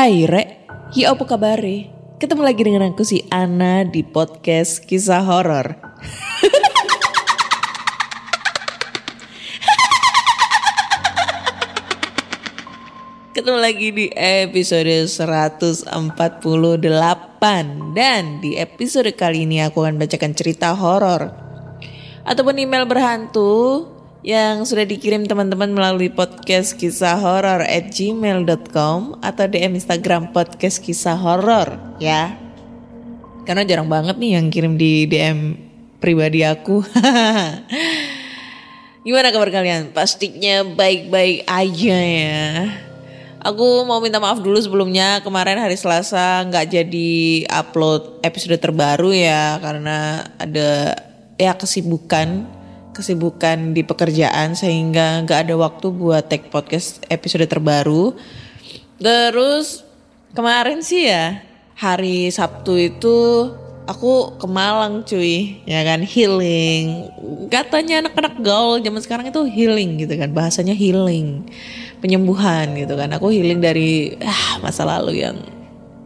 Hai Rek, ya apa kabar Ketemu lagi dengan aku si Ana di podcast kisah horor. Ketemu lagi di episode 148 dan di episode kali ini aku akan bacakan cerita horor. Ataupun email berhantu yang sudah dikirim teman-teman melalui podcast kisah horor at gmail.com atau DM Instagram podcast kisah horor ya. Karena jarang banget nih yang kirim di DM pribadi aku. Gimana kabar kalian? Pastinya baik-baik aja ya. Aku mau minta maaf dulu sebelumnya kemarin hari Selasa nggak jadi upload episode terbaru ya karena ada ya kesibukan kesibukan di pekerjaan sehingga nggak ada waktu buat take podcast episode terbaru. Terus kemarin sih ya hari Sabtu itu aku ke Malang cuy ya kan healing. Katanya anak-anak gaul zaman sekarang itu healing gitu kan bahasanya healing penyembuhan gitu kan. Aku healing dari ah, masa lalu yang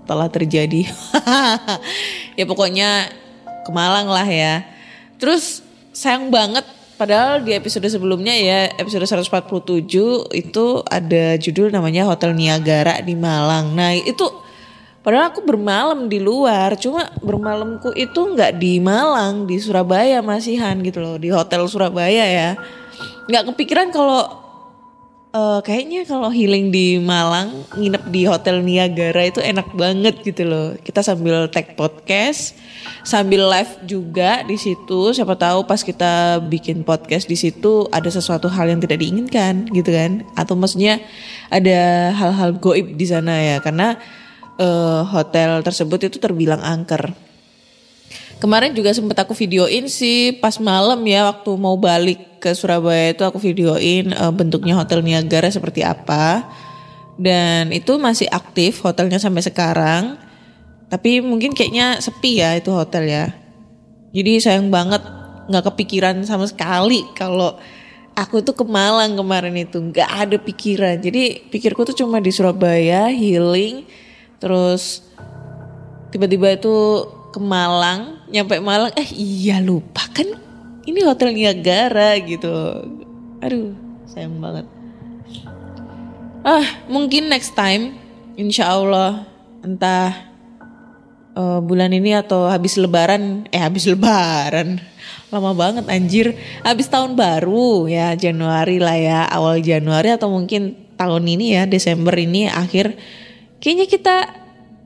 telah terjadi. Ya pokoknya ke Malang lah ya. Terus sayang banget padahal di episode sebelumnya ya episode 147 itu ada judul namanya Hotel Niagara di Malang nah itu Padahal aku bermalam di luar, cuma bermalamku itu nggak di Malang, di Surabaya masihan gitu loh, di hotel Surabaya ya. Nggak kepikiran kalau eh, kayaknya kalau healing di Malang, nginep di hotel Niagara itu enak banget gitu loh. Kita sambil tag podcast, sambil live juga di situ. Siapa tahu pas kita bikin podcast di situ ada sesuatu hal yang tidak diinginkan gitu kan? Atau maksudnya ada hal-hal goib di sana ya, karena eh, hotel tersebut itu terbilang angker. Kemarin juga sempet aku videoin sih pas malam ya waktu mau balik ke Surabaya itu aku videoin eh, bentuknya hotel Niagara seperti apa. Dan itu masih aktif hotelnya sampai sekarang. Tapi mungkin kayaknya sepi ya itu hotel ya. Jadi sayang banget nggak kepikiran sama sekali kalau aku tuh ke Malang kemarin itu nggak ada pikiran. Jadi pikirku tuh cuma di Surabaya healing terus tiba-tiba itu ke Malang nyampe Malang eh iya lupa kan ini hotel Niagara gitu. Aduh sayang banget. Ah mungkin next time insya Allah entah eh, bulan ini atau habis lebaran eh habis lebaran. Lama banget anjir. Habis tahun baru ya Januari lah ya awal Januari atau mungkin tahun ini ya Desember ini akhir. Kayaknya kita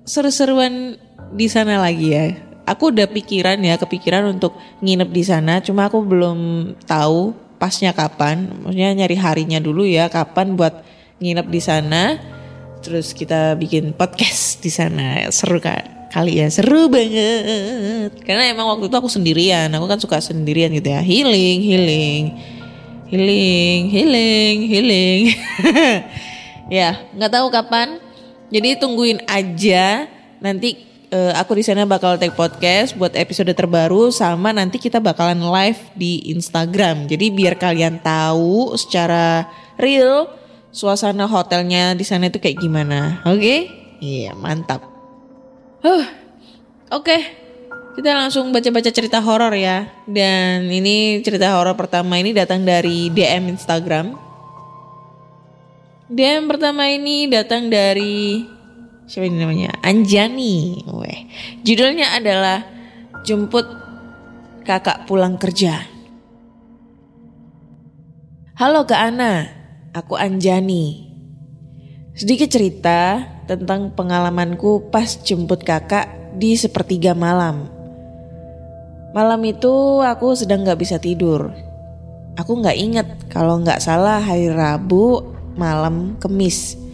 seru-seruan di sana lagi ya aku udah pikiran ya kepikiran untuk nginep di sana. Cuma aku belum tahu pasnya kapan. Maksudnya nyari harinya dulu ya kapan buat nginep di sana. Terus kita bikin podcast di sana. Seru kan kali ya. Seru banget. Karena emang waktu itu aku sendirian. Aku kan suka sendirian gitu ya. Healing healing. Healing healing healing. Ya nggak tahu kapan. Jadi tungguin aja. Nanti eh, aku di sana bakal take podcast buat episode terbaru sama nanti kita bakalan live di Instagram jadi biar kalian tahu secara real suasana hotelnya di sana itu kayak gimana oke iya mantap Huh, oke. Kita langsung baca-baca cerita horor ya. Dan ini cerita horor pertama ini datang dari DM Instagram. DM pertama ini datang dari siapa ini namanya? Anjani. Weh. Judulnya adalah jemput kakak pulang kerja. Halo Kak Ana, aku Anjani. Sedikit cerita tentang pengalamanku pas jemput kakak di sepertiga malam. Malam itu aku sedang gak bisa tidur. Aku gak inget kalau gak salah hari Rabu malam kemis.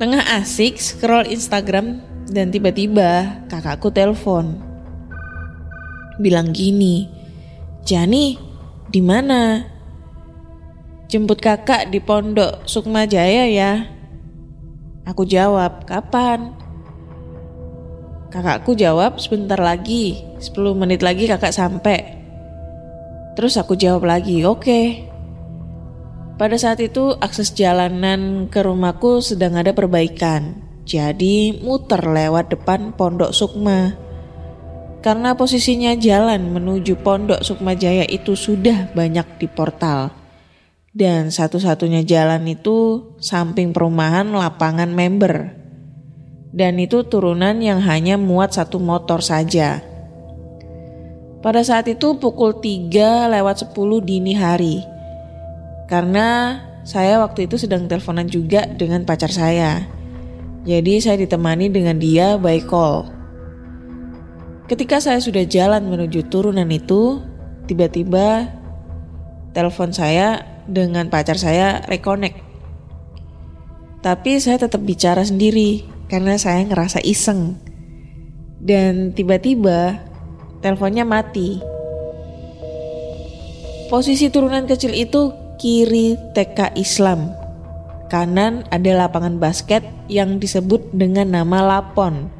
Tengah asik scroll Instagram dan tiba-tiba kakakku telepon. Bilang gini, Jani di mana? Jemput kakak di pondok Sukma Jaya ya. Aku jawab, kapan? Kakakku jawab sebentar lagi, 10 menit lagi kakak sampai. Terus aku jawab lagi, oke. Okay. Pada saat itu akses jalanan ke rumahku sedang ada perbaikan. Jadi muter lewat depan pondok Sukma. Karena posisinya jalan menuju Pondok Sukmajaya itu sudah banyak di portal. Dan satu-satunya jalan itu samping perumahan lapangan member. Dan itu turunan yang hanya muat satu motor saja. Pada saat itu pukul 3 lewat 10 dini hari. Karena saya waktu itu sedang teleponan juga dengan pacar saya. Jadi saya ditemani dengan dia by call. Ketika saya sudah jalan menuju turunan itu, tiba-tiba telepon saya dengan pacar saya reconnect. Tapi saya tetap bicara sendiri karena saya ngerasa iseng. Dan tiba-tiba teleponnya mati. Posisi turunan kecil itu kiri TK Islam. Kanan ada lapangan basket yang disebut dengan nama Lapon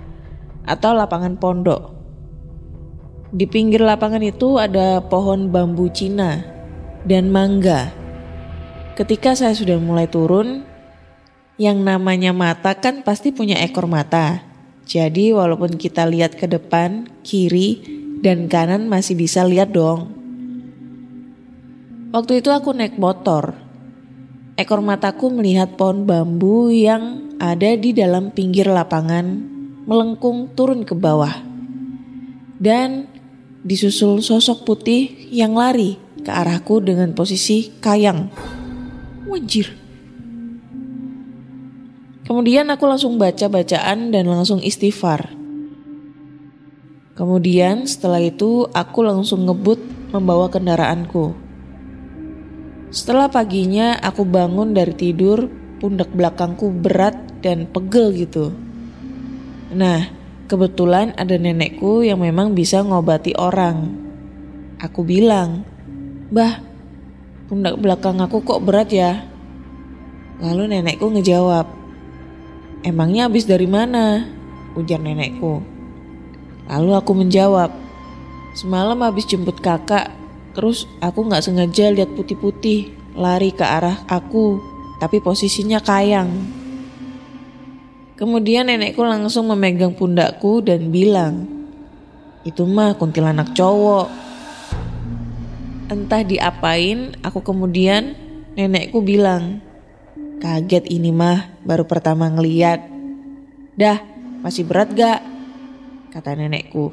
atau lapangan pondok. Di pinggir lapangan itu ada pohon bambu Cina dan mangga. Ketika saya sudah mulai turun, yang namanya mata kan pasti punya ekor mata. Jadi walaupun kita lihat ke depan, kiri, dan kanan masih bisa lihat dong. Waktu itu aku naik motor. Ekor mataku melihat pohon bambu yang ada di dalam pinggir lapangan melengkung turun ke bawah. Dan disusul sosok putih yang lari ke arahku dengan posisi kayang. Wajir. Kemudian aku langsung baca bacaan dan langsung istighfar. Kemudian setelah itu aku langsung ngebut membawa kendaraanku. Setelah paginya aku bangun dari tidur, pundak belakangku berat dan pegel gitu. Nah, Kebetulan ada nenekku yang memang bisa ngobati orang. Aku bilang, Bah, pundak belakang aku kok berat ya? Lalu nenekku ngejawab, Emangnya habis dari mana? Ujar nenekku. Lalu aku menjawab, Semalam habis jemput kakak, terus aku gak sengaja lihat putih-putih lari ke arah aku, tapi posisinya kayang. Kemudian nenekku langsung memegang pundakku dan bilang, itu mah kuntilanak cowok. Entah diapain, aku kemudian nenekku bilang, kaget ini mah baru pertama ngeliat. Dah, masih berat gak? Kata nenekku.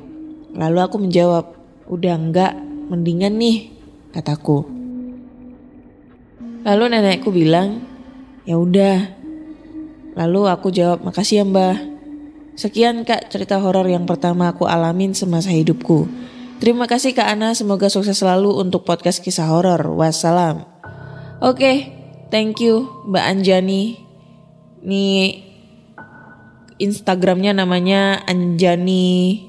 Lalu aku menjawab, udah enggak, mendingan nih, kataku. Lalu nenekku bilang, ya udah, Lalu aku jawab, makasih ya mbah. Sekian kak cerita horor yang pertama aku alamin semasa hidupku. Terima kasih kak Ana, semoga sukses selalu untuk podcast kisah horor. Wassalam. Oke, okay, thank you Mbak Anjani. Nih Instagramnya namanya anjani.wldr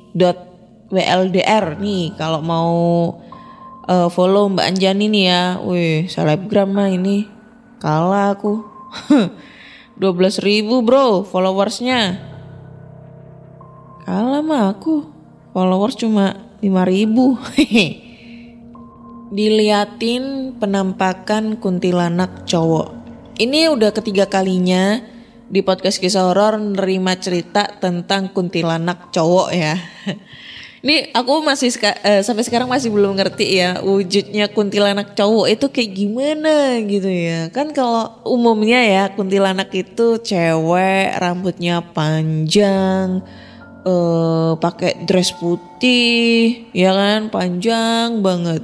nih kalau mau uh, follow Mbak Anjani nih ya. Wih, selebgram mah ini. Kalah aku. 12 ribu bro followersnya. Kalah mah aku. Followers cuma 5 ribu. Diliatin penampakan kuntilanak cowok. Ini udah ketiga kalinya di podcast kisah horor nerima cerita tentang kuntilanak cowok ya. Ini aku masih uh, sampai sekarang masih belum ngerti ya wujudnya kuntilanak cowok itu kayak gimana gitu ya. Kan kalau umumnya ya kuntilanak itu cewek, rambutnya panjang, eh pakai dress putih, ya kan, panjang banget.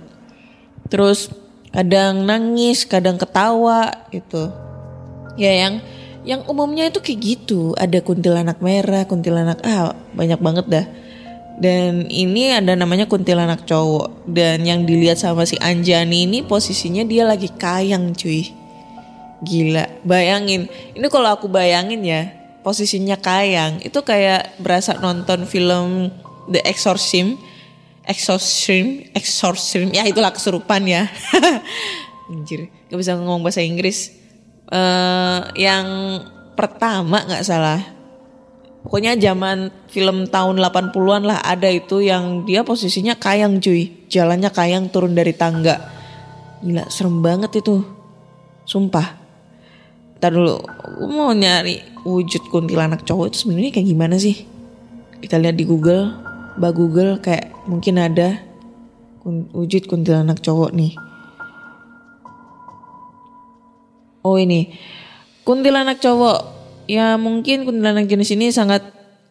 Terus kadang nangis, kadang ketawa gitu. Ya yang yang umumnya itu kayak gitu. Ada kuntilanak merah, kuntilanak ah banyak banget dah. Dan ini ada namanya kuntilanak cowok. Dan yang dilihat sama si Anjani ini posisinya dia lagi kayang cuy. Gila, bayangin. Ini kalau aku bayangin ya, posisinya kayang. Itu kayak berasa nonton film The Exorcism. Exorcism, Exorcism. Ya itulah kesurupan ya. Anjir, gak bisa ngomong bahasa Inggris. eh yang pertama nggak salah Pokoknya zaman film tahun 80-an lah ada itu yang dia posisinya kayang cuy. Jalannya kayang turun dari tangga. Gila serem banget itu. Sumpah. Ntar dulu, gue mau nyari wujud kuntilanak cowok itu sebenarnya kayak gimana sih? Kita lihat di Google, bah Google kayak mungkin ada wujud kuntilanak cowok nih. Oh ini, kuntilanak cowok. Ya mungkin kuntilanak jenis ini sangat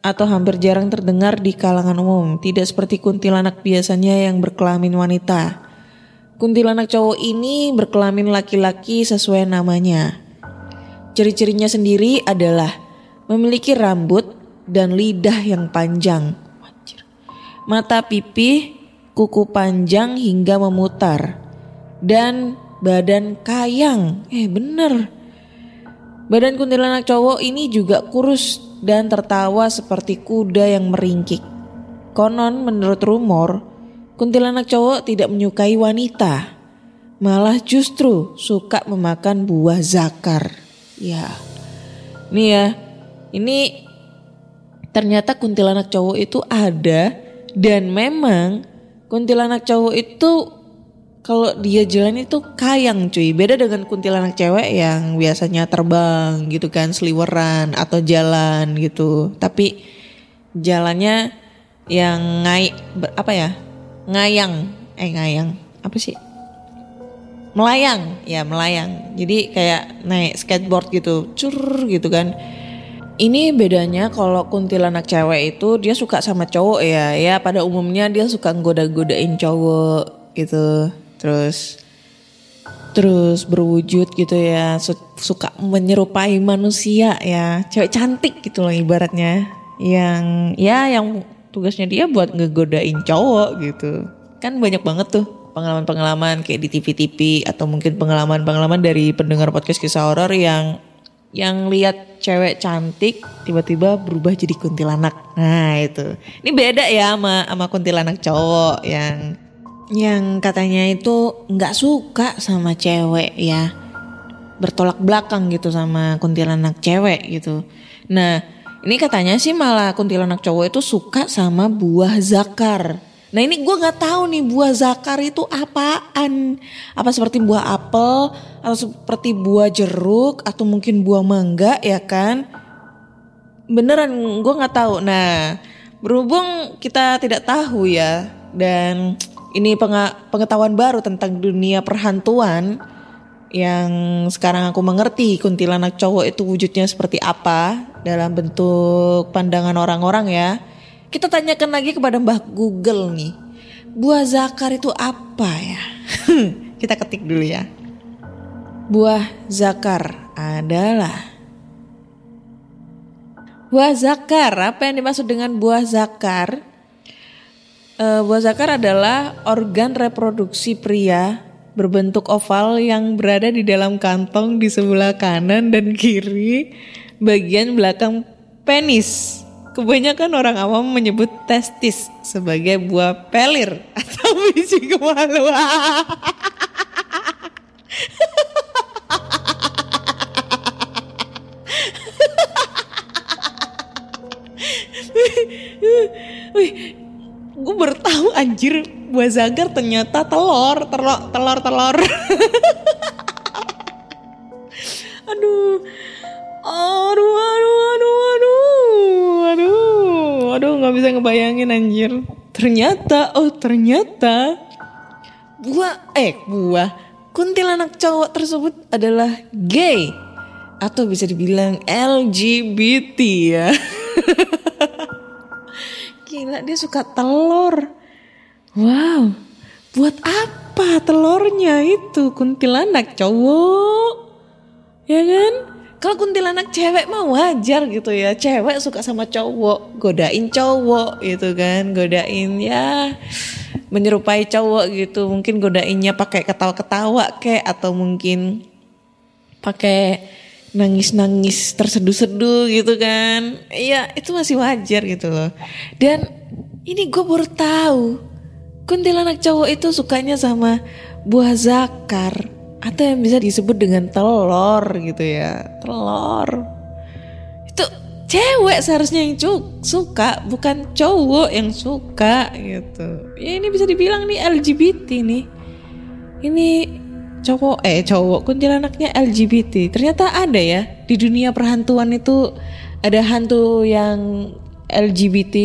atau hampir jarang terdengar di kalangan umum. Tidak seperti kuntilanak biasanya yang berkelamin wanita. Kuntilanak cowok ini berkelamin laki-laki sesuai namanya. Ciri-cirinya sendiri adalah memiliki rambut dan lidah yang panjang. Mata pipih, kuku panjang hingga memutar. Dan badan kayang. Eh bener. Badan kuntilanak cowok ini juga kurus dan tertawa seperti kuda yang meringkik. Konon menurut rumor, kuntilanak cowok tidak menyukai wanita. Malah justru suka memakan buah zakar. Ya. Nih ya. Ini ternyata kuntilanak cowok itu ada dan memang kuntilanak cowok itu kalau dia jalan itu kayang cuy. Beda dengan kuntilanak cewek yang biasanya terbang gitu kan, seliweran atau jalan gitu. Tapi jalannya yang ngai apa ya? Ngayang, eh ngayang. Apa sih? Melayang, ya melayang. Jadi kayak naik skateboard gitu, cur gitu kan. Ini bedanya kalau kuntilanak cewek itu dia suka sama cowok ya. Ya pada umumnya dia suka goda-godain cowok gitu. Terus terus berwujud gitu ya. Su- Suka menyerupai manusia ya. Cewek cantik gitu loh ibaratnya. Yang ya yang tugasnya dia buat ngegodain cowok gitu. Kan banyak banget tuh pengalaman-pengalaman kayak di TV-TV atau mungkin pengalaman-pengalaman dari pendengar podcast kisah horor yang yang lihat cewek cantik tiba-tiba berubah jadi kuntilanak. Nah, itu. Ini beda ya sama sama kuntilanak cowok yang yang katanya itu nggak suka sama cewek ya. Bertolak belakang gitu sama kuntilanak cewek gitu. Nah, ini katanya sih malah kuntilanak cowok itu suka sama buah zakar. Nah ini gue nggak tahu nih buah zakar itu apaan? Apa seperti buah apel atau seperti buah jeruk atau mungkin buah mangga ya kan? Beneran gue nggak tahu. Nah berhubung kita tidak tahu ya dan ini pengetahuan baru tentang dunia perhantuan yang sekarang aku mengerti kuntilanak cowok itu wujudnya seperti apa dalam bentuk pandangan orang-orang ya. Kita tanyakan lagi kepada Mbah Google nih. Buah zakar itu apa ya? Kita ketik dulu ya. Buah zakar adalah Buah zakar, apa yang dimaksud dengan buah zakar? Eh, buah zakar adalah organ reproduksi pria berbentuk oval yang berada di dalam kantong di sebelah kanan dan kiri bagian belakang penis. Kebanyakan orang awam menyebut testis sebagai buah pelir atau biji kemaluan. Wih, gue bertahu anjir buah zagar ternyata telur, telur, telur, telur. aduh, aduh, aduh, aduh, aduh, aduh, aduh, nggak bisa ngebayangin anjir. Ternyata, oh ternyata buah, eh buah kuntilanak cowok tersebut adalah gay atau bisa dibilang LGBT ya. gila dia suka telur. Wow, buat apa telurnya itu kuntilanak cowok? Ya kan? Kalau kuntilanak cewek mah wajar gitu ya. Cewek suka sama cowok, godain cowok gitu kan, godain ya menyerupai cowok gitu. Mungkin godainnya pakai ketawa-ketawa kayak atau mungkin pakai nangis-nangis terseduh-seduh gitu kan. Iya, itu masih wajar gitu loh. Dan ini gue baru tahu kuntilanak cowok itu sukanya sama buah zakar atau yang bisa disebut dengan telur gitu ya. Telur. Itu cewek seharusnya yang suka, bukan cowok yang suka gitu. Ya ini bisa dibilang nih LGBT nih. Ini cowok eh cowok kuntilanaknya LGBT ternyata ada ya di dunia perhantuan itu ada hantu yang LGBT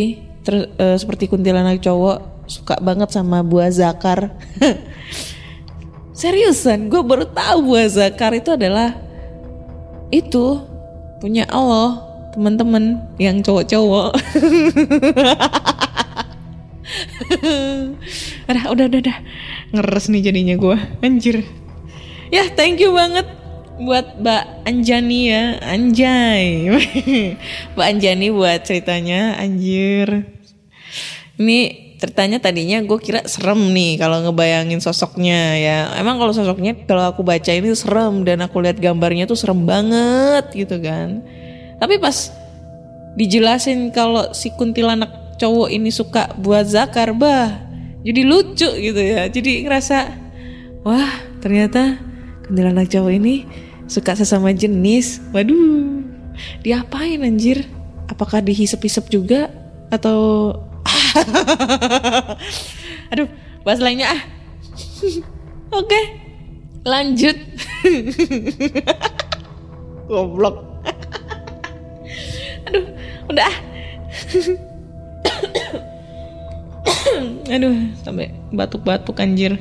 ter- eh, seperti kuntilanak cowok suka banget sama buah zakar. Seriusan gue baru tahu buah zakar itu adalah itu punya Allah teman-teman yang cowok-cowok. Udah udah udah ngeres nih jadinya gue anjir ya thank you banget buat Mbak Anjani ya. Anjay. Mbak Anjani buat ceritanya. Anjir. Ini ceritanya tadinya gue kira serem nih kalau ngebayangin sosoknya ya. Emang kalau sosoknya kalau aku baca ini serem dan aku lihat gambarnya tuh serem banget gitu kan. Tapi pas dijelasin kalau si kuntilanak cowok ini suka buat zakar bah jadi lucu gitu ya. Jadi ngerasa wah ternyata kuntilanak cowok ini suka sesama jenis. Waduh diapain anjir? Apakah dihisep-hisep juga atau aduh bahas lainnya ah. Oke lanjut. Goblok. Aduh udah ah. aduh sampai batuk-batuk anjir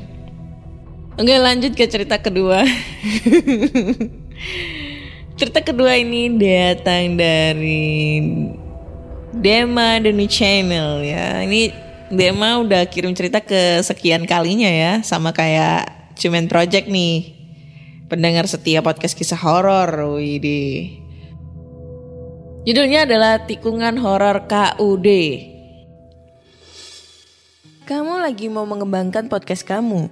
oke lanjut ke cerita kedua. Cerita kedua ini datang dari Dema The New Channel ya. Ini Dema udah kirim cerita ke sekian kalinya ya. Sama kayak Cuman Project nih. Pendengar setia podcast kisah horor Widih Judulnya adalah Tikungan Horor KUD. Kamu lagi mau mengembangkan podcast kamu,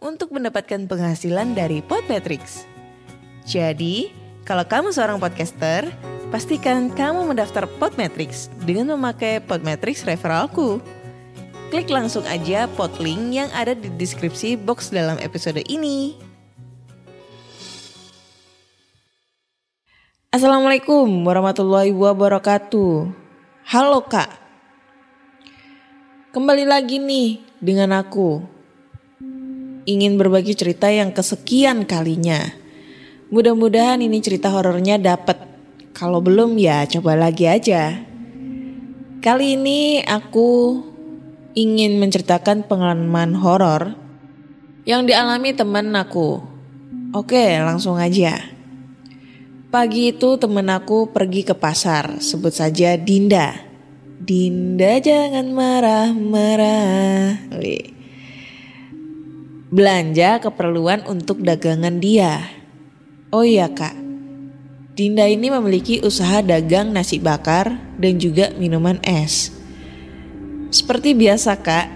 untuk mendapatkan penghasilan dari Podmetrics. Jadi, kalau kamu seorang podcaster, pastikan kamu mendaftar Podmetrics dengan memakai Podmetrics referralku. Klik langsung aja podlink yang ada di deskripsi box dalam episode ini. Assalamualaikum warahmatullahi wabarakatuh. Halo kak. Kembali lagi nih dengan aku. Ingin berbagi cerita yang kesekian kalinya. Mudah-mudahan ini cerita horornya dapat. Kalau belum ya coba lagi aja. Kali ini aku ingin menceritakan pengalaman horor yang dialami teman aku. Oke, langsung aja. Pagi itu temen aku pergi ke pasar, sebut saja Dinda. Dinda jangan marah-marah. Belanja keperluan untuk dagangan dia. Oh iya kak, Dinda ini memiliki usaha dagang nasi bakar dan juga minuman es. Seperti biasa kak,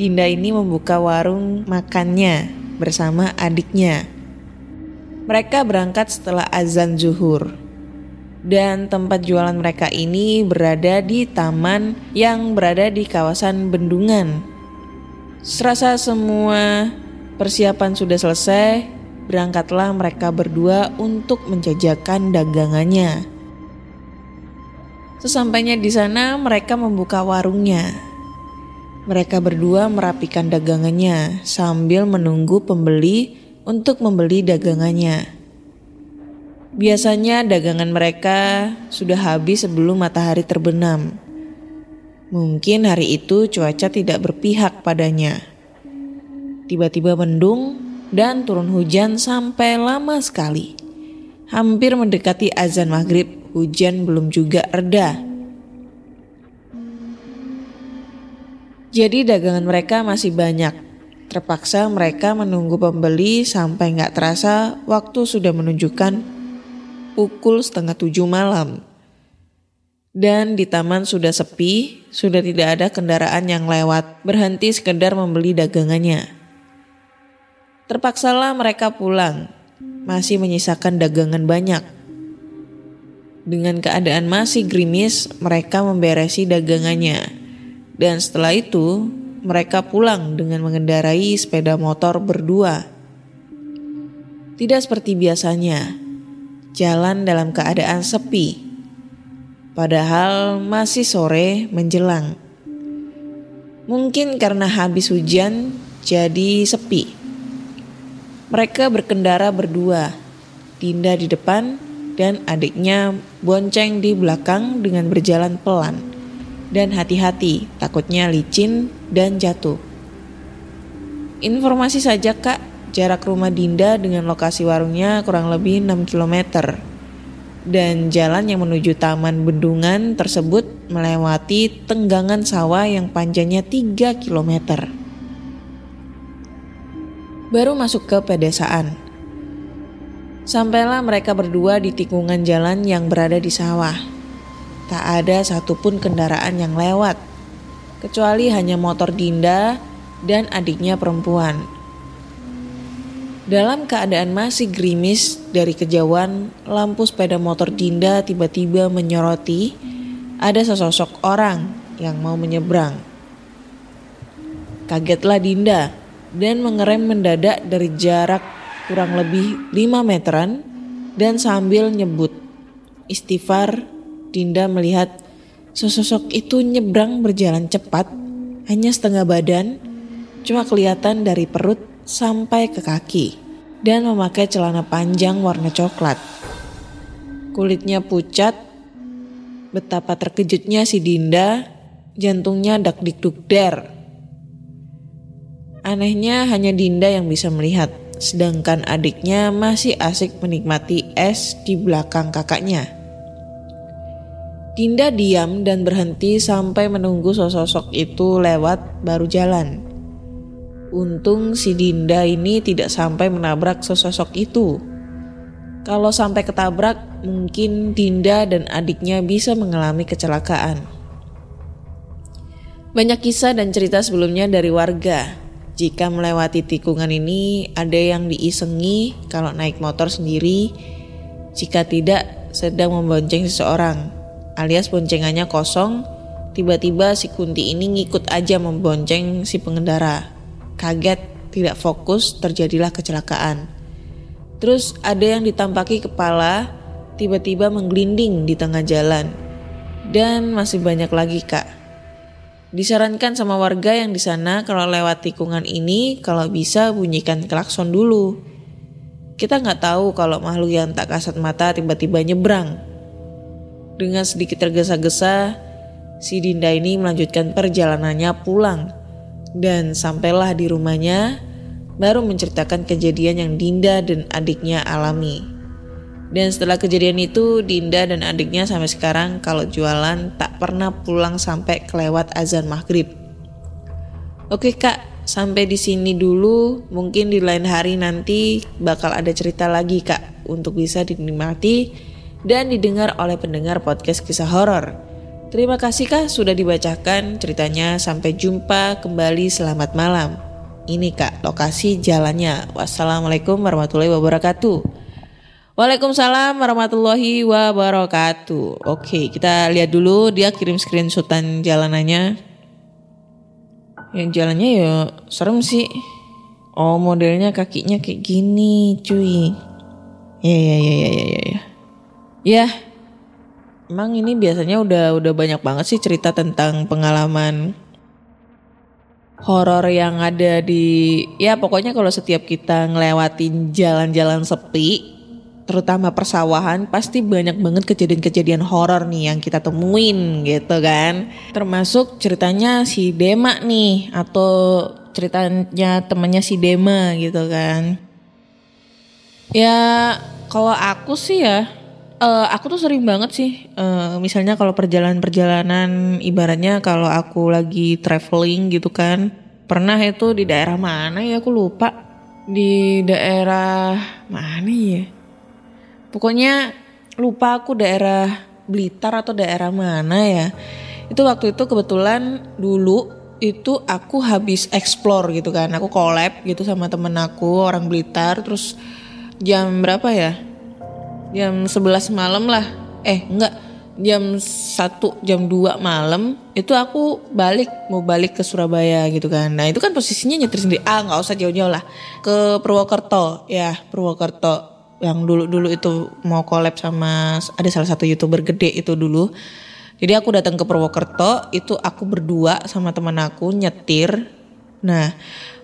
Dinda ini membuka warung makannya bersama adiknya. Mereka berangkat setelah azan zuhur. Dan tempat jualan mereka ini berada di taman yang berada di kawasan bendungan. Serasa semua persiapan sudah selesai, berangkatlah mereka berdua untuk menjajakan dagangannya. Sesampainya di sana, mereka membuka warungnya. Mereka berdua merapikan dagangannya sambil menunggu pembeli untuk membeli dagangannya. Biasanya dagangan mereka sudah habis sebelum matahari terbenam. Mungkin hari itu cuaca tidak berpihak padanya. Tiba-tiba mendung dan turun hujan sampai lama sekali. Hampir mendekati azan maghrib, hujan belum juga reda. Jadi dagangan mereka masih banyak. Terpaksa mereka menunggu pembeli sampai nggak terasa waktu sudah menunjukkan pukul setengah tujuh malam. Dan di taman sudah sepi, sudah tidak ada kendaraan yang lewat, berhenti sekedar membeli dagangannya. Terpaksalah mereka pulang, masih menyisakan dagangan banyak. Dengan keadaan masih gerimis, mereka memberesi dagangannya. Dan setelah itu, mereka pulang dengan mengendarai sepeda motor berdua. Tidak seperti biasanya, jalan dalam keadaan sepi. Padahal masih sore menjelang. Mungkin karena habis hujan jadi sepi. Mereka berkendara berdua, Dinda di depan dan adiknya bonceng di belakang dengan berjalan pelan. Dan hati-hati, takutnya licin dan jatuh. Informasi saja kak, Jarak rumah Dinda dengan lokasi warungnya kurang lebih 6 km. Dan jalan yang menuju taman bendungan tersebut melewati tenggangan sawah yang panjangnya 3 km. Baru masuk ke pedesaan. Sampailah mereka berdua di tikungan jalan yang berada di sawah. Tak ada satupun kendaraan yang lewat, kecuali hanya motor Dinda dan adiknya perempuan dalam keadaan masih gerimis dari kejauhan, lampu sepeda motor Dinda tiba-tiba menyoroti ada sesosok orang yang mau menyeberang. Kagetlah Dinda dan mengerem mendadak dari jarak kurang lebih 5 meteran dan sambil nyebut istighfar Dinda melihat sesosok itu nyebrang berjalan cepat hanya setengah badan cuma kelihatan dari perut sampai ke kaki dan memakai celana panjang warna coklat. Kulitnya pucat, betapa terkejutnya si Dinda, jantungnya dak dikduk der. Anehnya hanya Dinda yang bisa melihat, sedangkan adiknya masih asik menikmati es di belakang kakaknya. Dinda diam dan berhenti sampai menunggu sosok itu lewat baru jalan. Untung si Dinda ini tidak sampai menabrak sesosok itu. Kalau sampai ketabrak, mungkin Dinda dan adiknya bisa mengalami kecelakaan. Banyak kisah dan cerita sebelumnya dari warga. Jika melewati tikungan ini, ada yang diisengi kalau naik motor sendiri, jika tidak sedang membonceng seseorang, alias boncengannya kosong, tiba-tiba si Kunti ini ngikut aja membonceng si pengendara kaget, tidak fokus, terjadilah kecelakaan. Terus ada yang ditampaki kepala tiba-tiba menggelinding di tengah jalan. Dan masih banyak lagi kak. Disarankan sama warga yang di sana kalau lewat tikungan ini kalau bisa bunyikan klakson dulu. Kita nggak tahu kalau makhluk yang tak kasat mata tiba-tiba nyebrang. Dengan sedikit tergesa-gesa, si Dinda ini melanjutkan perjalanannya pulang dan sampailah di rumahnya baru menceritakan kejadian yang Dinda dan adiknya alami. Dan setelah kejadian itu Dinda dan adiknya sampai sekarang kalau jualan tak pernah pulang sampai kelewat azan maghrib. Oke kak, sampai di sini dulu. Mungkin di lain hari nanti bakal ada cerita lagi kak untuk bisa dinikmati dan didengar oleh pendengar podcast kisah horor. Terima kasih kak sudah dibacakan ceritanya. Sampai jumpa kembali selamat malam. Ini kak lokasi jalannya. Wassalamualaikum warahmatullahi wabarakatuh. Waalaikumsalam warahmatullahi wabarakatuh. Oke kita lihat dulu dia kirim screenshotan jalanannya. Yang jalannya ya serem sih. Oh modelnya kakinya kayak gini cuy. Ya ya ya ya ya ya. Ya. Ya. Emang ini biasanya udah udah banyak banget sih cerita tentang pengalaman horor yang ada di ya pokoknya kalau setiap kita ngelewatin jalan-jalan sepi terutama persawahan pasti banyak banget kejadian-kejadian horor nih yang kita temuin gitu kan. Termasuk ceritanya si Dema nih atau ceritanya temannya si Dema gitu kan. Ya kalau aku sih ya uh, aku tuh sering banget sih uh, misalnya kalau perjalanan-perjalanan ibaratnya kalau aku lagi traveling gitu kan. Pernah itu di daerah mana ya aku lupa. Di daerah mana ya pokoknya lupa aku daerah Blitar atau daerah mana ya. Itu waktu itu kebetulan dulu itu aku habis explore gitu kan. Aku collab gitu sama temen aku orang Blitar. Terus jam berapa ya? Jam 11 malam lah. Eh enggak. Jam 1 jam 2 malam itu aku balik mau balik ke Surabaya gitu kan. Nah itu kan posisinya nyetir sendiri. Ah nggak usah jauh-jauh lah. Ke Purwokerto ya Purwokerto yang dulu-dulu itu mau collab sama ada salah satu youtuber gede itu dulu. Jadi aku datang ke Purwokerto itu aku berdua sama teman aku nyetir. Nah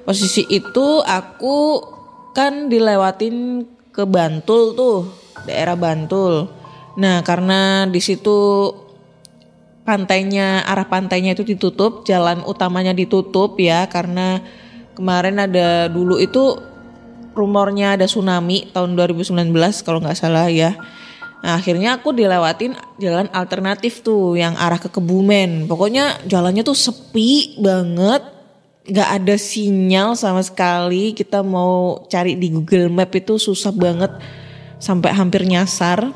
posisi itu aku kan dilewatin ke Bantul tuh daerah Bantul. Nah karena di situ pantainya arah pantainya itu ditutup jalan utamanya ditutup ya karena kemarin ada dulu itu rumornya ada tsunami tahun 2019 kalau nggak salah ya. Nah, akhirnya aku dilewatin jalan alternatif tuh yang arah ke Kebumen. Pokoknya jalannya tuh sepi banget, nggak ada sinyal sama sekali. Kita mau cari di Google Map itu susah banget sampai hampir nyasar.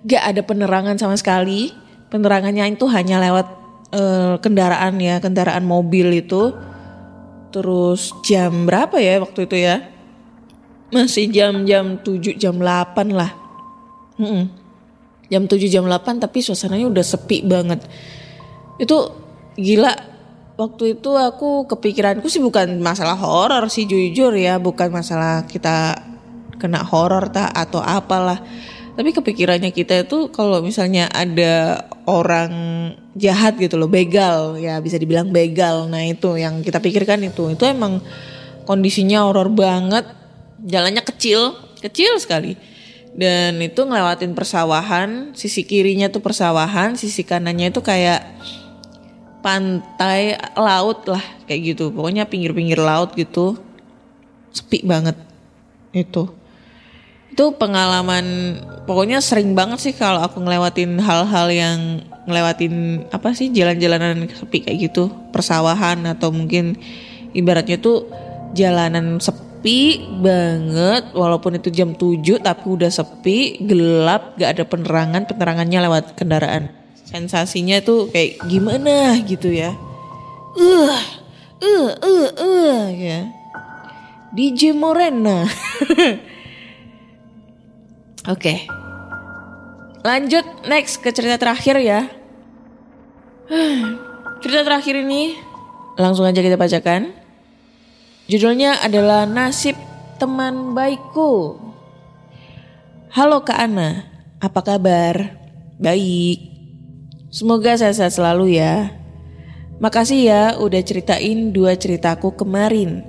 Gak ada penerangan sama sekali. Penerangannya itu hanya lewat uh, kendaraan ya, kendaraan mobil itu Terus jam berapa ya waktu itu ya? Masih jam-jam 7 jam 8 lah. Hmm. Jam 7 jam 8 tapi suasananya udah sepi banget. Itu gila. Waktu itu aku kepikiranku sih bukan masalah horor sih jujur ya, bukan masalah kita kena horor tak atau apalah. Tapi kepikirannya kita itu kalau misalnya ada orang jahat gitu loh, begal ya bisa dibilang begal. Nah itu yang kita pikirkan itu, itu emang kondisinya horor banget, jalannya kecil, kecil sekali. Dan itu ngelewatin persawahan, sisi kirinya tuh persawahan, sisi kanannya itu kayak pantai laut lah kayak gitu. Pokoknya pinggir-pinggir laut gitu. Sepi banget itu itu pengalaman pokoknya sering banget sih kalau aku ngelewatin hal-hal yang ngelewatin apa sih jalan-jalanan sepi kayak gitu. Persawahan atau mungkin ibaratnya tuh jalanan sepi banget walaupun itu jam 7 tapi udah sepi gelap gak ada penerangan penerangannya lewat kendaraan. Sensasinya tuh kayak gimana gitu ya. Uh uh uh uh ya. DJ Morena Oke. Lanjut next ke cerita terakhir ya. cerita terakhir ini langsung aja kita bacakan. Judulnya adalah Nasib Teman Baikku. Halo Kak Ana, apa kabar? Baik. Semoga sehat-sehat selalu ya. Makasih ya udah ceritain dua ceritaku kemarin.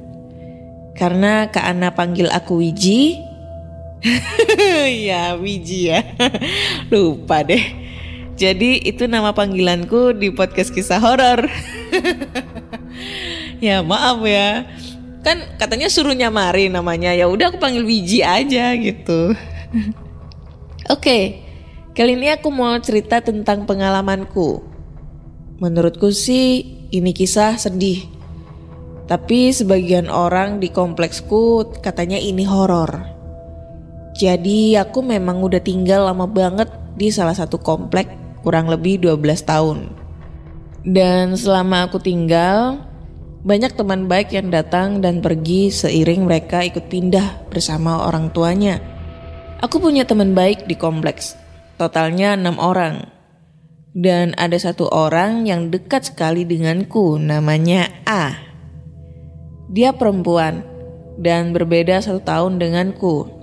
Karena Kak Ana panggil aku Wiji, ya Wiji ya. Lupa deh. Jadi itu nama panggilanku di podcast kisah horor. Ya maaf ya. Kan katanya suruh nyamari namanya. Ya udah aku panggil Wiji aja gitu. Oke okay, Kali ini aku mau cerita tentang pengalamanku. Menurutku sih ini kisah sedih. Tapi sebagian orang di kompleksku katanya ini horor jadi aku memang udah tinggal lama banget di salah satu komplek kurang lebih 12 tahun. Dan selama aku tinggal, banyak teman baik yang datang dan pergi seiring mereka ikut pindah bersama orang tuanya. Aku punya teman baik di kompleks, totalnya enam orang. Dan ada satu orang yang dekat sekali denganku, namanya A. Dia perempuan dan berbeda satu tahun denganku.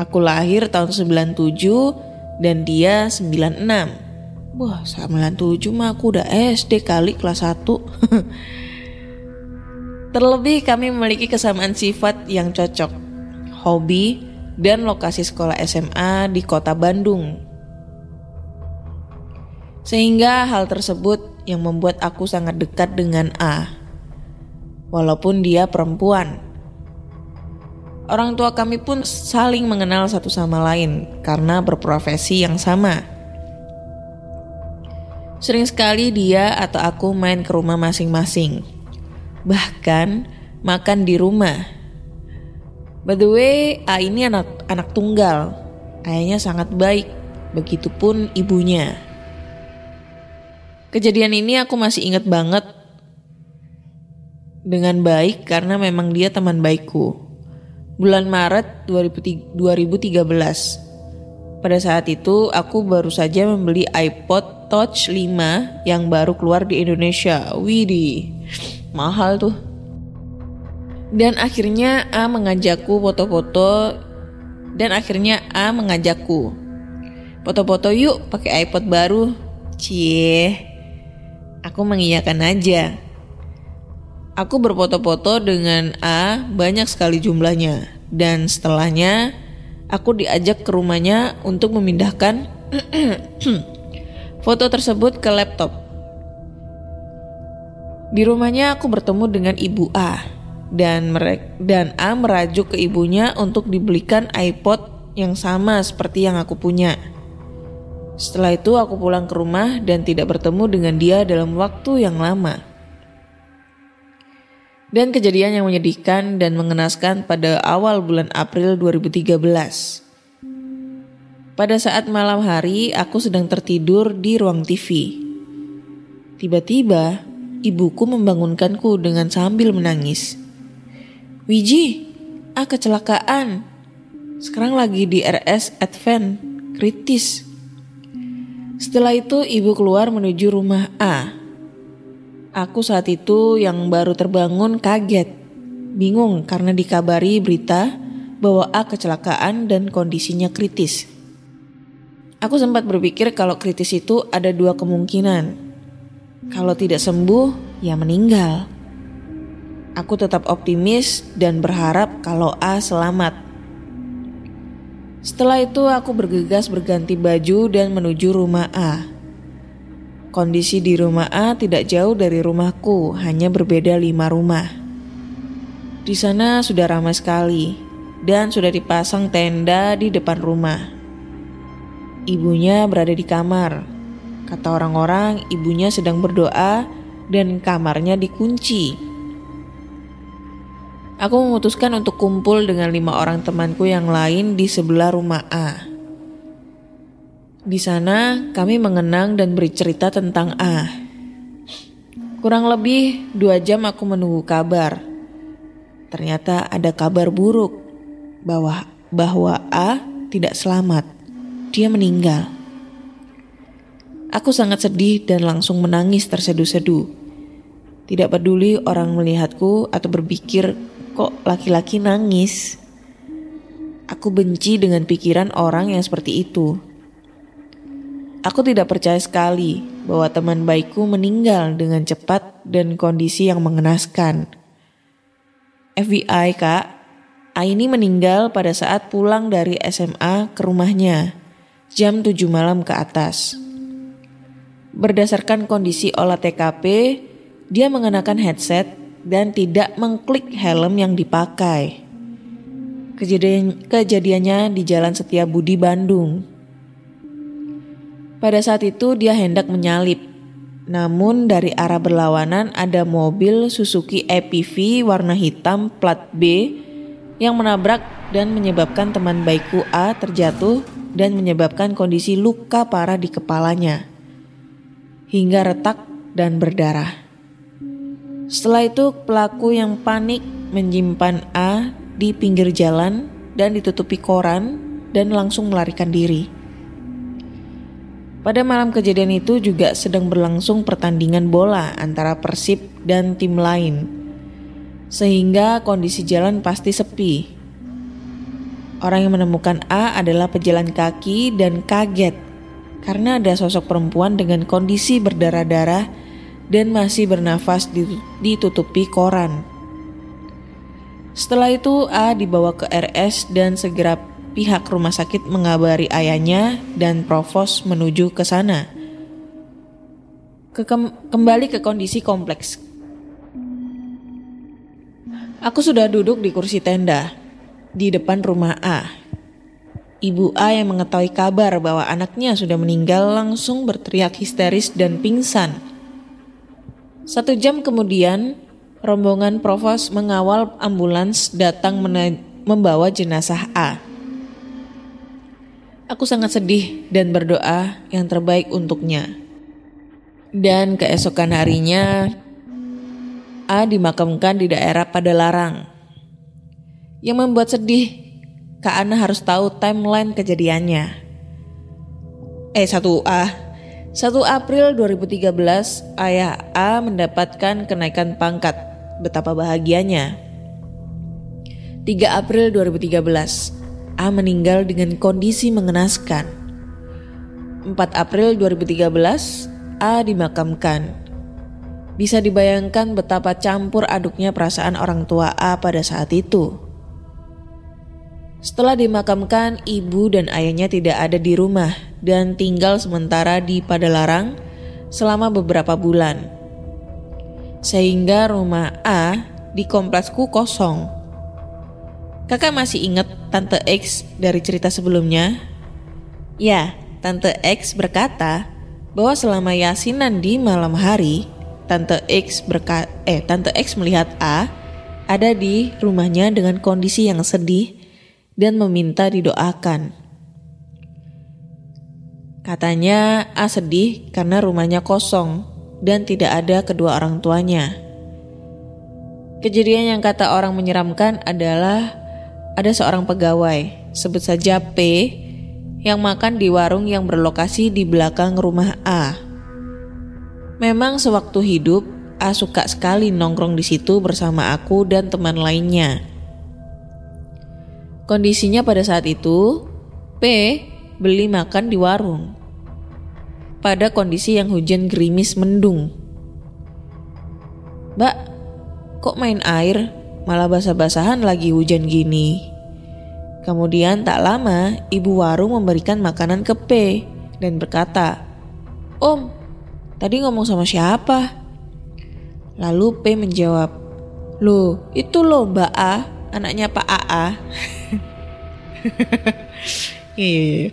Aku lahir tahun 97 dan dia 96. Wah 97 mah aku udah SD kali kelas 1. Terlebih kami memiliki kesamaan sifat yang cocok. Hobi, dan lokasi sekolah SMA di kota Bandung. Sehingga hal tersebut yang membuat aku sangat dekat dengan A. Walaupun dia perempuan. Orang tua kami pun saling mengenal satu sama lain karena berprofesi yang sama. Sering sekali dia atau aku main ke rumah masing-masing. Bahkan makan di rumah By the way, A ini anak anak tunggal. Ayahnya sangat baik, begitupun ibunya. Kejadian ini aku masih ingat banget dengan baik karena memang dia teman baikku. Bulan Maret 2013. Pada saat itu aku baru saja membeli iPod Touch 5 yang baru keluar di Indonesia. Widih, mahal tuh. Dan akhirnya A mengajakku foto-foto dan akhirnya A mengajakku. Foto-foto yuk pakai iPod baru. Cie. Aku mengiyakan aja. Aku berfoto-foto dengan A banyak sekali jumlahnya dan setelahnya aku diajak ke rumahnya untuk memindahkan foto tersebut ke laptop. Di rumahnya aku bertemu dengan ibu A dan mereka dan A merajuk ke ibunya untuk dibelikan iPod yang sama seperti yang aku punya. Setelah itu aku pulang ke rumah dan tidak bertemu dengan dia dalam waktu yang lama. Dan kejadian yang menyedihkan dan mengenaskan pada awal bulan April 2013. Pada saat malam hari, aku sedang tertidur di ruang TV. Tiba-tiba, ibuku membangunkanku dengan sambil menangis. Wiji, ah kecelakaan. Sekarang lagi di RS Advent, kritis. Setelah itu ibu keluar menuju rumah A. Aku saat itu yang baru terbangun kaget. Bingung karena dikabari berita bahwa A kecelakaan dan kondisinya kritis. Aku sempat berpikir kalau kritis itu ada dua kemungkinan. Kalau tidak sembuh, ya meninggal. Aku tetap optimis dan berharap kalau A selamat. Setelah itu aku bergegas berganti baju dan menuju rumah A. Kondisi di rumah A tidak jauh dari rumahku, hanya berbeda lima rumah. Di sana sudah ramai sekali dan sudah dipasang tenda di depan rumah. Ibunya berada di kamar. Kata orang-orang, ibunya sedang berdoa dan kamarnya dikunci. Aku memutuskan untuk kumpul dengan lima orang temanku yang lain di sebelah rumah A. Di sana kami mengenang dan bercerita tentang A. Kurang lebih dua jam aku menunggu kabar. Ternyata ada kabar buruk bahwa bahwa A tidak selamat. Dia meninggal. Aku sangat sedih dan langsung menangis terseduh-seduh. Tidak peduli orang melihatku atau berpikir Kok laki-laki nangis? Aku benci dengan pikiran orang yang seperti itu. Aku tidak percaya sekali bahwa teman baikku meninggal dengan cepat dan kondisi yang mengenaskan. FBI, Kak. Aini meninggal pada saat pulang dari SMA ke rumahnya jam 7 malam ke atas. Berdasarkan kondisi olah TKP, dia mengenakan headset dan tidak mengklik helm yang dipakai. Kejadian, kejadiannya di Jalan Setiabudi, Bandung. Pada saat itu dia hendak menyalip. Namun dari arah berlawanan ada mobil Suzuki EPV warna hitam plat B yang menabrak dan menyebabkan teman baikku A terjatuh dan menyebabkan kondisi luka parah di kepalanya hingga retak dan berdarah. Setelah itu pelaku yang panik menyimpan A di pinggir jalan dan ditutupi koran dan langsung melarikan diri. Pada malam kejadian itu juga sedang berlangsung pertandingan bola antara Persib dan tim lain. Sehingga kondisi jalan pasti sepi. Orang yang menemukan A adalah pejalan kaki dan kaget karena ada sosok perempuan dengan kondisi berdarah-darah dan masih bernafas ditutupi koran. Setelah itu A dibawa ke RS dan segera pihak rumah sakit mengabari ayahnya dan provos menuju ke sana. Ke kembali ke kondisi kompleks. Aku sudah duduk di kursi tenda di depan rumah A. Ibu A yang mengetahui kabar bahwa anaknya sudah meninggal langsung berteriak histeris dan pingsan. Satu jam kemudian, rombongan provos mengawal ambulans datang membawa jenazah A. Aku sangat sedih dan berdoa yang terbaik untuknya. Dan keesokan harinya, A dimakamkan di daerah Padalarang. Yang membuat sedih Kak Ana harus tahu timeline kejadiannya. Eh 1A 1 April 2013 ayah A mendapatkan kenaikan pangkat. Betapa bahagianya. 3 April 2013 A meninggal dengan kondisi mengenaskan. 4 April 2013 A dimakamkan. Bisa dibayangkan betapa campur aduknya perasaan orang tua A pada saat itu. Setelah dimakamkan, ibu dan ayahnya tidak ada di rumah dan tinggal sementara di Padalarang selama beberapa bulan. Sehingga rumah A di kompleksku kosong. Kakak masih ingat Tante X dari cerita sebelumnya? Ya, Tante X berkata bahwa selama yasinan di malam hari, Tante X berka eh Tante X melihat A ada di rumahnya dengan kondisi yang sedih dan meminta didoakan. Katanya A sedih karena rumahnya kosong dan tidak ada kedua orang tuanya. Kejadian yang kata orang menyeramkan adalah ada seorang pegawai, sebut saja P, yang makan di warung yang berlokasi di belakang rumah A. Memang sewaktu hidup, A suka sekali nongkrong di situ bersama aku dan teman lainnya. Kondisinya pada saat itu, P beli makan di warung. Pada kondisi yang hujan gerimis mendung. Mbak, kok main air? Malah basah-basahan lagi hujan gini. Kemudian tak lama, ibu warung memberikan makanan ke P dan berkata, Om, tadi ngomong sama siapa? Lalu P menjawab, Loh, itu loh Mbak A, anaknya Pak AA. Iya, iya, iya.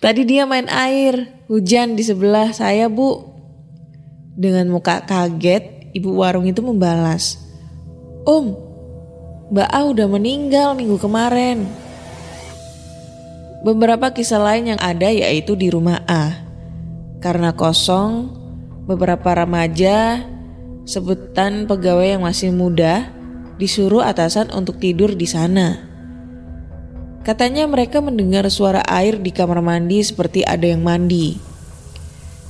Tadi dia main air, hujan di sebelah saya bu. Dengan muka kaget, ibu warung itu membalas. Om, Mbak A udah meninggal minggu kemarin. Beberapa kisah lain yang ada yaitu di rumah A. Karena kosong, beberapa remaja, sebutan pegawai yang masih muda, disuruh atasan untuk tidur di sana. Katanya mereka mendengar suara air di kamar mandi seperti ada yang mandi.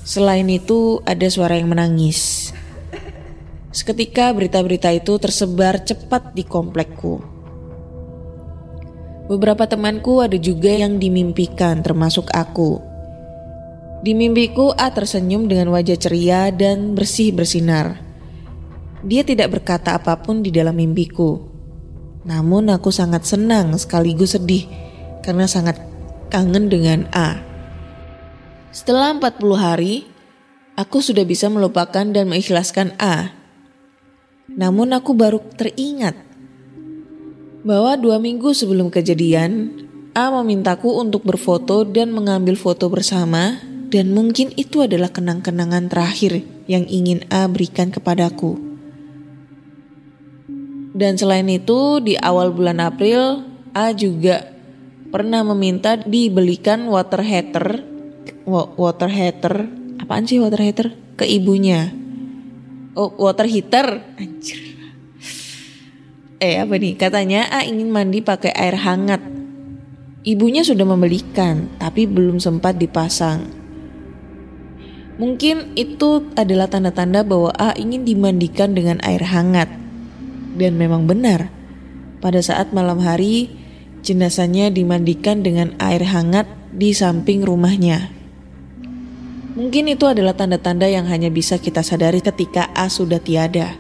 Selain itu, ada suara yang menangis. Seketika berita-berita itu tersebar cepat di komplekku. Beberapa temanku ada juga yang dimimpikan, termasuk aku. Di mimpiku, A tersenyum dengan wajah ceria dan bersih bersinar. Dia tidak berkata apa pun di dalam mimpiku. Namun aku sangat senang sekaligus sedih karena sangat kangen dengan A. Setelah 40 hari, aku sudah bisa melupakan dan mengikhlaskan A. Namun aku baru teringat bahwa dua minggu sebelum kejadian, A memintaku untuk berfoto dan mengambil foto bersama dan mungkin itu adalah kenang-kenangan terakhir yang ingin A berikan kepadaku. Dan selain itu di awal bulan April A juga pernah meminta dibelikan water heater wa- water heater apaan sih water heater ke ibunya. Oh, water heater. Anjir. Eh apa nih? Katanya A ingin mandi pakai air hangat. Ibunya sudah membelikan, tapi belum sempat dipasang. Mungkin itu adalah tanda-tanda bahwa A ingin dimandikan dengan air hangat. Dan memang benar, pada saat malam hari jenazahnya dimandikan dengan air hangat di samping rumahnya. Mungkin itu adalah tanda-tanda yang hanya bisa kita sadari ketika A sudah tiada.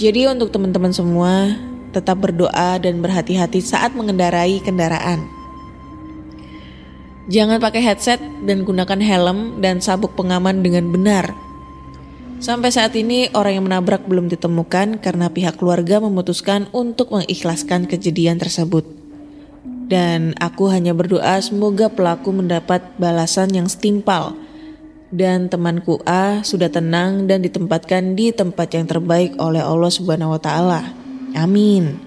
Jadi untuk teman-teman semua, tetap berdoa dan berhati-hati saat mengendarai kendaraan. Jangan pakai headset dan gunakan helm dan sabuk pengaman dengan benar. Sampai saat ini orang yang menabrak belum ditemukan karena pihak keluarga memutuskan untuk mengikhlaskan kejadian tersebut. Dan aku hanya berdoa semoga pelaku mendapat balasan yang setimpal. Dan temanku A sudah tenang dan ditempatkan di tempat yang terbaik oleh Allah Subhanahu wa taala. Amin.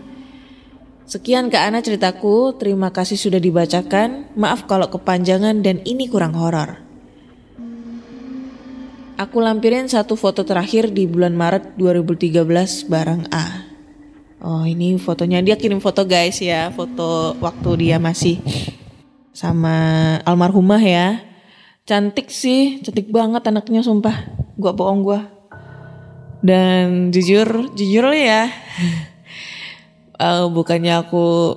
Sekian Kak Ana ceritaku, terima kasih sudah dibacakan. Maaf kalau kepanjangan dan ini kurang horor. Aku lampirin satu foto terakhir di bulan Maret 2013 bareng A. Oh ini fotonya, dia kirim foto guys ya, foto waktu dia masih sama almarhumah ya. Cantik sih, cantik banget anaknya sumpah. Gua bohong gua. Dan jujur, jujur ya. eh, bukannya aku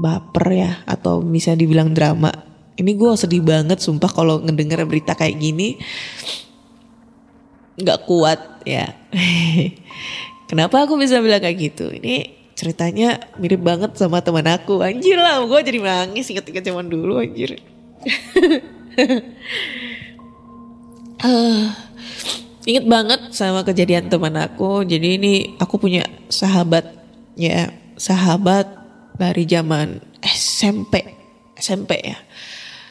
baper ya atau bisa dibilang drama. Ini gue sedih banget sumpah kalau ngedenger berita kayak gini. Nggak kuat ya. Kenapa aku bisa bilang kayak gitu? Ini ceritanya mirip banget sama teman aku. Anjir lah, gue jadi nangis inget-inget zaman dulu anjir. Eh, inget banget sama kejadian teman aku. Jadi ini aku punya sahabat ya, sahabat dari zaman SMP, SMP ya.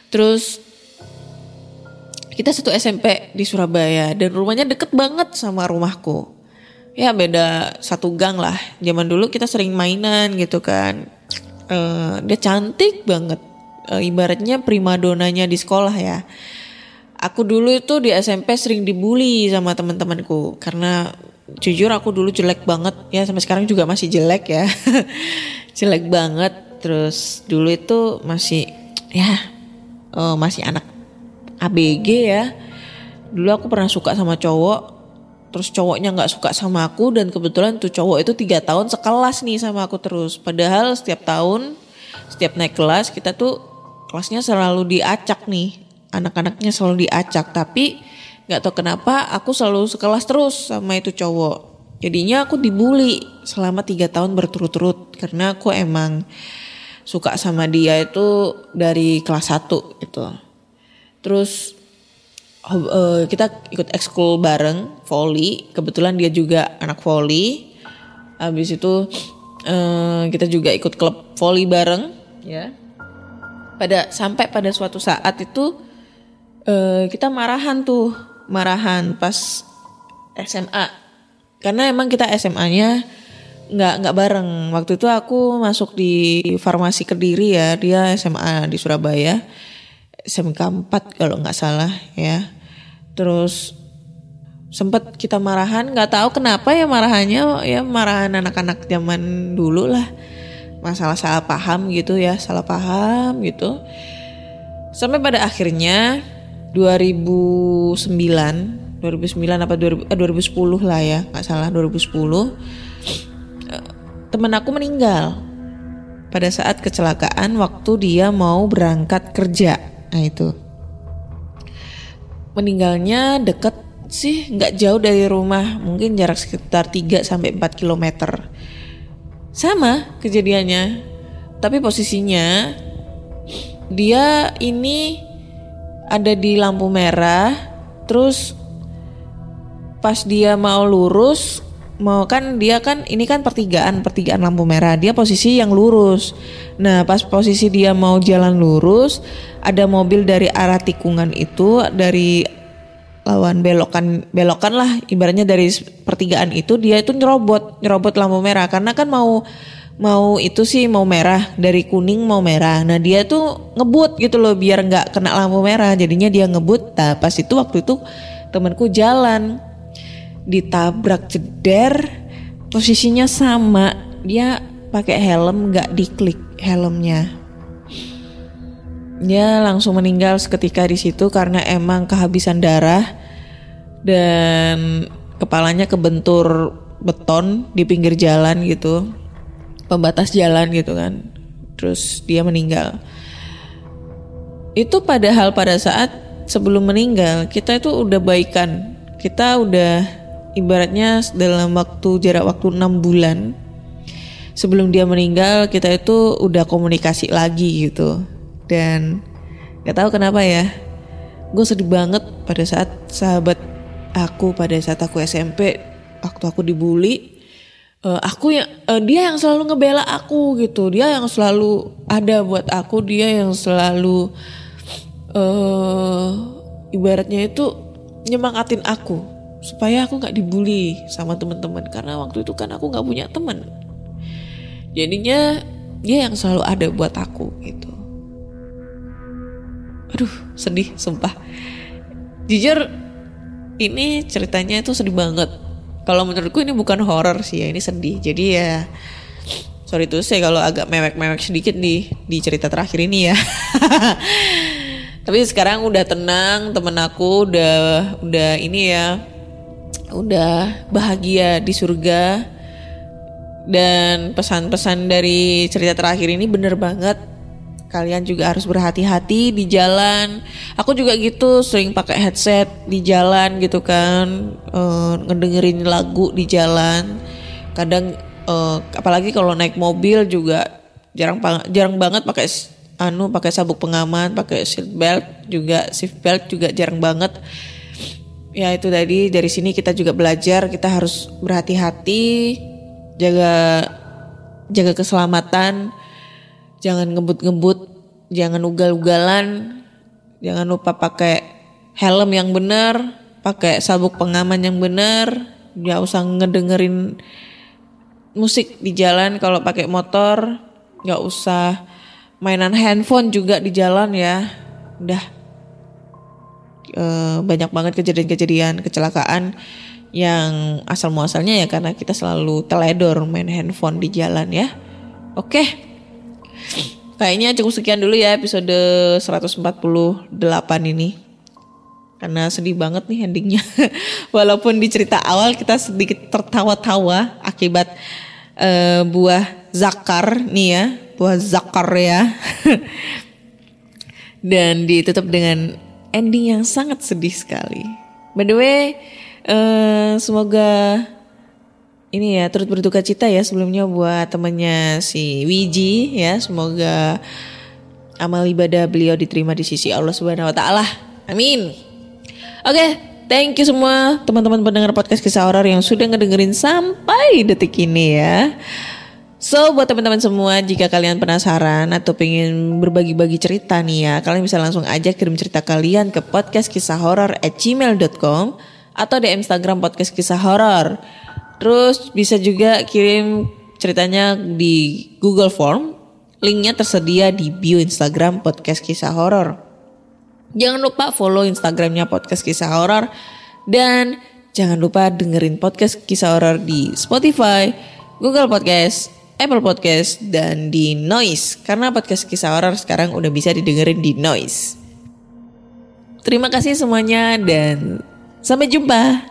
Terus kita satu SMP di Surabaya dan rumahnya deket banget sama rumahku. Ya beda satu gang lah. Zaman dulu kita sering mainan gitu kan. Eh, dia cantik banget. Eh, ibaratnya primadonanya di sekolah ya. Aku dulu itu di SMP sering dibully sama teman-temanku karena jujur aku dulu jelek banget ya sampai sekarang juga masih jelek ya. jelek banget. Terus dulu itu masih ya eh, masih anak ABG ya. Dulu aku pernah suka sama cowok, terus cowoknya nggak suka sama aku dan kebetulan tuh cowok itu tiga tahun sekelas nih sama aku terus. Padahal setiap tahun, setiap naik kelas kita tuh kelasnya selalu diacak nih, anak-anaknya selalu diacak. Tapi nggak tahu kenapa aku selalu sekelas terus sama itu cowok. Jadinya aku dibully selama tiga tahun berturut-turut karena aku emang suka sama dia itu dari kelas 1 gitu. Terus eh, kita ikut ekskul bareng volley. Kebetulan dia juga anak volley. Habis itu eh, kita juga ikut klub volley bareng ya. Pada sampai pada suatu saat itu eh, kita marahan tuh, marahan pas SMA. Karena emang kita SMA-nya nggak nggak bareng. Waktu itu aku masuk di farmasi Kediri ya, dia SMA di Surabaya. SMK 4 kalau nggak salah ya. Terus sempet kita marahan, nggak tahu kenapa ya marahannya ya marahan anak-anak zaman dulu lah. Masalah salah paham gitu ya, salah paham gitu. Sampai pada akhirnya 2009, 2009 apa 2000, eh, 2010 lah ya, nggak salah 2010 eh, temen aku meninggal pada saat kecelakaan waktu dia mau berangkat kerja. Nah itu. Meninggalnya deket sih nggak jauh dari rumah, mungkin jarak sekitar 3 sampai 4 km. Sama kejadiannya. Tapi posisinya dia ini ada di lampu merah, terus pas dia mau lurus mau kan dia kan ini kan pertigaan pertigaan lampu merah dia posisi yang lurus nah pas posisi dia mau jalan lurus ada mobil dari arah tikungan itu dari lawan belokan belokan lah ibaratnya dari pertigaan itu dia itu nyerobot nyerobot lampu merah. Karena kan mau mau itu sih mau merah dari kuning mau merah. Nah dia tuh ngebut gitu loh biar nggak kena lampu merah. Jadinya dia ngebut. Nah pas itu waktu itu temanku jalan. Ditabrak jeder posisinya sama. Dia pakai helm nggak diklik helmnya dia langsung meninggal seketika di situ karena emang kehabisan darah dan kepalanya kebentur beton di pinggir jalan gitu. Pembatas jalan gitu kan. Terus dia meninggal. Itu padahal pada saat sebelum meninggal kita itu udah baikan. Kita udah ibaratnya dalam waktu jarak waktu enam bulan sebelum dia meninggal kita itu udah komunikasi lagi gitu dan nggak tahu kenapa ya gue sedih banget pada saat sahabat aku pada saat aku SMP waktu aku dibully uh, aku yang uh, dia yang selalu ngebela aku gitu. Dia yang selalu ada buat aku dia yang selalu uh, ibaratnya itu nyemangatin aku supaya aku nggak dibully sama teman-teman. Karena waktu itu kan aku nggak punya teman. Jadinya dia yang selalu ada buat aku gitu aduh sedih sumpah. Jujur ini ceritanya itu sedih banget. Kalau menurutku ini bukan horor sih ya ini sedih. Jadi ya sorry tuh saya kalau agak mewek-mewek sedikit di di cerita terakhir ini ya. Tapi sekarang udah tenang temen aku udah udah ini ya udah bahagia di surga. Dan pesan-pesan dari cerita terakhir ini bener banget kalian juga harus berhati-hati di jalan. Aku juga gitu sering pakai headset di jalan gitu kan, uh, ngedengerin lagu di jalan. Kadang uh, apalagi kalau naik mobil juga jarang jarang banget pakai anu pakai sabuk pengaman, pakai seat belt juga seat belt juga jarang banget. Ya itu tadi dari sini kita juga belajar kita harus berhati-hati, jaga jaga keselamatan jangan ngebut-ngebut, jangan ugal-ugalan, jangan lupa pakai helm yang benar, pakai sabuk pengaman yang benar, nggak usah ngedengerin musik di jalan kalau pakai motor, nggak usah mainan handphone juga di jalan ya, udah e, banyak banget kejadian-kejadian kecelakaan yang asal muasalnya ya karena kita selalu teledor main handphone di jalan ya. Oke. Okay. Kayaknya cukup sekian dulu ya episode 148 ini. Karena sedih banget nih endingnya. Walaupun di cerita awal kita sedikit tertawa-tawa akibat uh, buah zakar nih ya. Buah zakar ya. Dan ditutup dengan ending yang sangat sedih sekali. By the way, uh, semoga ini ya turut berduka cita ya sebelumnya buat temannya si Wiji ya semoga amal ibadah beliau diterima di sisi Allah Subhanahu wa taala. Amin. Oke, okay, thank you semua teman-teman pendengar podcast kisah horor yang sudah ngedengerin sampai detik ini ya. So buat teman-teman semua jika kalian penasaran atau pengen berbagi-bagi cerita nih ya Kalian bisa langsung aja kirim cerita kalian ke podcast kisah horor at gmail.com Atau di Instagram podcast kisah horor Terus bisa juga kirim ceritanya di Google Form. Linknya tersedia di bio Instagram podcast kisah horor. Jangan lupa follow Instagramnya podcast kisah horor dan jangan lupa dengerin podcast kisah horor di Spotify, Google Podcast, Apple Podcast dan di Noise karena podcast kisah horor sekarang udah bisa didengerin di Noise. Terima kasih semuanya dan sampai jumpa.